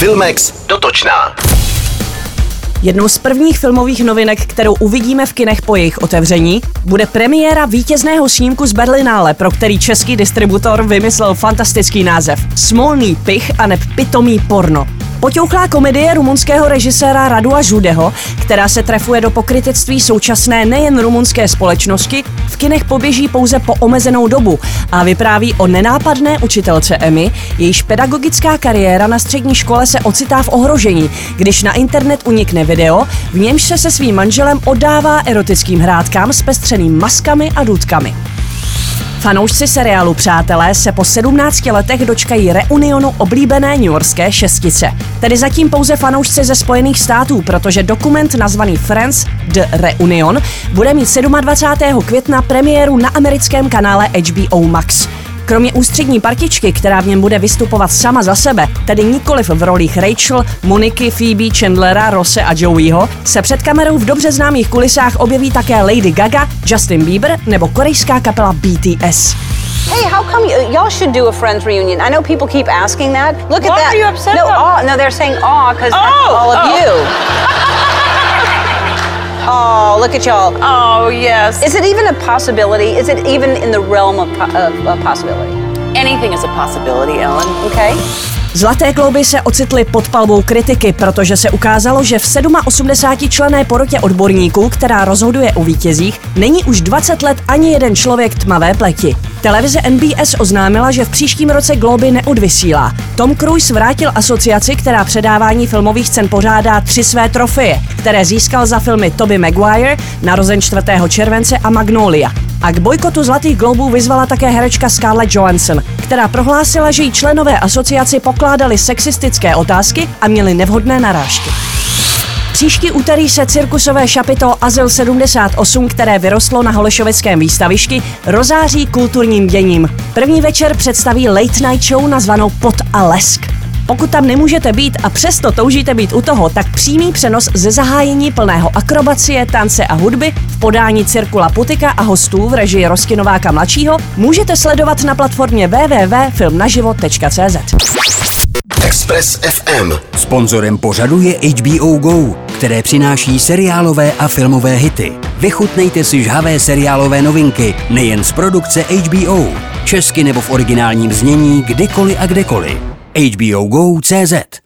Filmex dotočná. Jednou z prvních filmových novinek, kterou uvidíme v kinech po jejich otevření, bude premiéra vítězného snímku z Berlinále, pro který český distributor vymyslel fantastický název Smolný pich a neb pitomý porno. Poťouchlá komedie rumunského režiséra Radua Žudeho, která se trefuje do pokrytectví současné nejen rumunské společnosti, v kinech poběží pouze po omezenou dobu a vypráví o nenápadné učitelce Emmy, jejíž pedagogická kariéra na střední škole se ocitá v ohrožení, když na internet unikne video, v němž se se svým manželem oddává erotickým hrádkám s pestřeným maskami a důtkami. Fanoušci seriálu Přátelé se po 17 letech dočkají reunionu oblíbené newyorské šestice. Tedy zatím pouze fanoušci ze Spojených států, protože dokument nazvaný Friends The Reunion bude mít 27. května premiéru na americkém kanále HBO Max. Kromě ústřední partičky, která v něm bude vystupovat sama za sebe, tedy nikoliv v rolích Rachel, Moniky, Phoebe, Chandlera, Rose a Joeyho, se před kamerou v dobře známých kulisách objeví také Lady Gaga, Justin Bieber nebo korejská kapela BTS. Hey, how come you, y'all should do a Friends reunion? I know people keep asking that. Look at Why that. are you upset No, aw, no, they're saying aw because Oh, all of oh. you. Look at y'all. Oh, yes. Is it even a possibility? Is it even in the realm of, po- of, of possibility? Anything is a possibility, Ellen. Okay. Zlaté klouby se ocitly pod palbou kritiky, protože se ukázalo, že v 87 člené porotě odborníků, která rozhoduje o vítězích, není už 20 let ani jeden člověk tmavé pleti. Televize NBS oznámila, že v příštím roce Globy neodvysílá. Tom Cruise vrátil asociaci, která předávání filmových cen pořádá tři své trofeje, které získal za filmy Toby Maguire, narozen 4. července a Magnolia. A k bojkotu Zlatých globů vyzvala také herečka Scarlett Johansson, která prohlásila, že jí členové asociaci pokládali sexistické otázky a měli nevhodné narážky. Příští úterý se cirkusové šapito Azyl 78, které vyrostlo na Holešovickém výstavišti, rozáří kulturním děním. První večer představí late night show nazvanou Pot a lesk. Pokud tam nemůžete být a přesto toužíte být u toho, tak přímý přenos ze zahájení plného akrobacie, tance a hudby podání Cirkula Putika a hostů v režii Roskinováka mladšího můžete sledovat na platformě www.filmnaživo.cz. Express FM. Sponzorem pořadu je HBO Go, které přináší seriálové a filmové hity. Vychutnejte si žhavé seriálové novinky nejen z produkce HBO, česky nebo v originálním znění kdykoliv a kdekoliv. HBO Go.cz